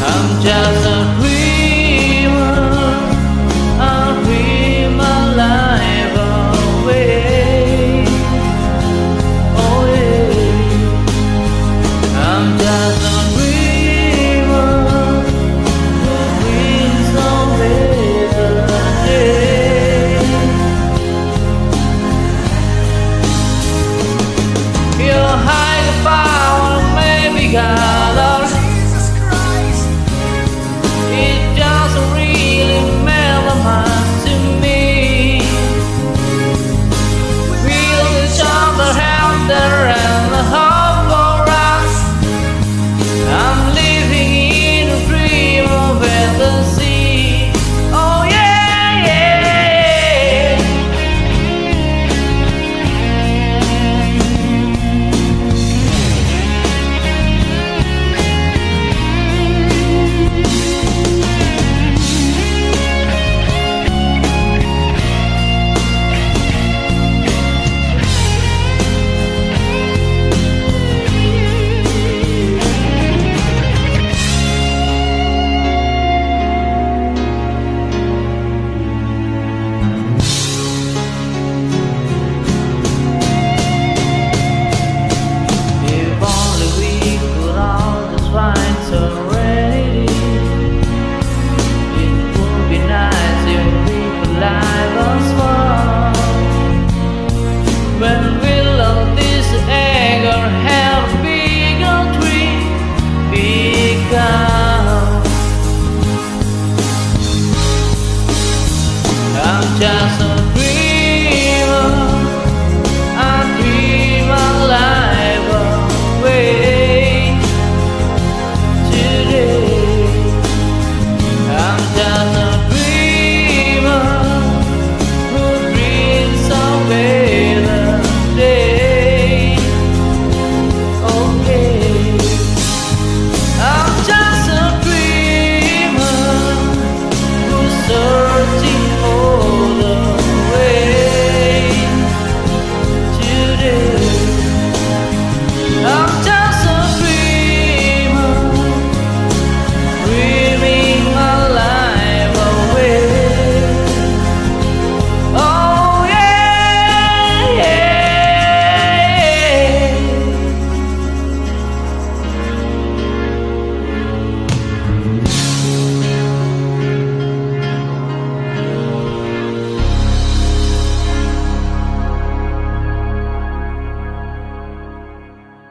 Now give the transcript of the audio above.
I'm just just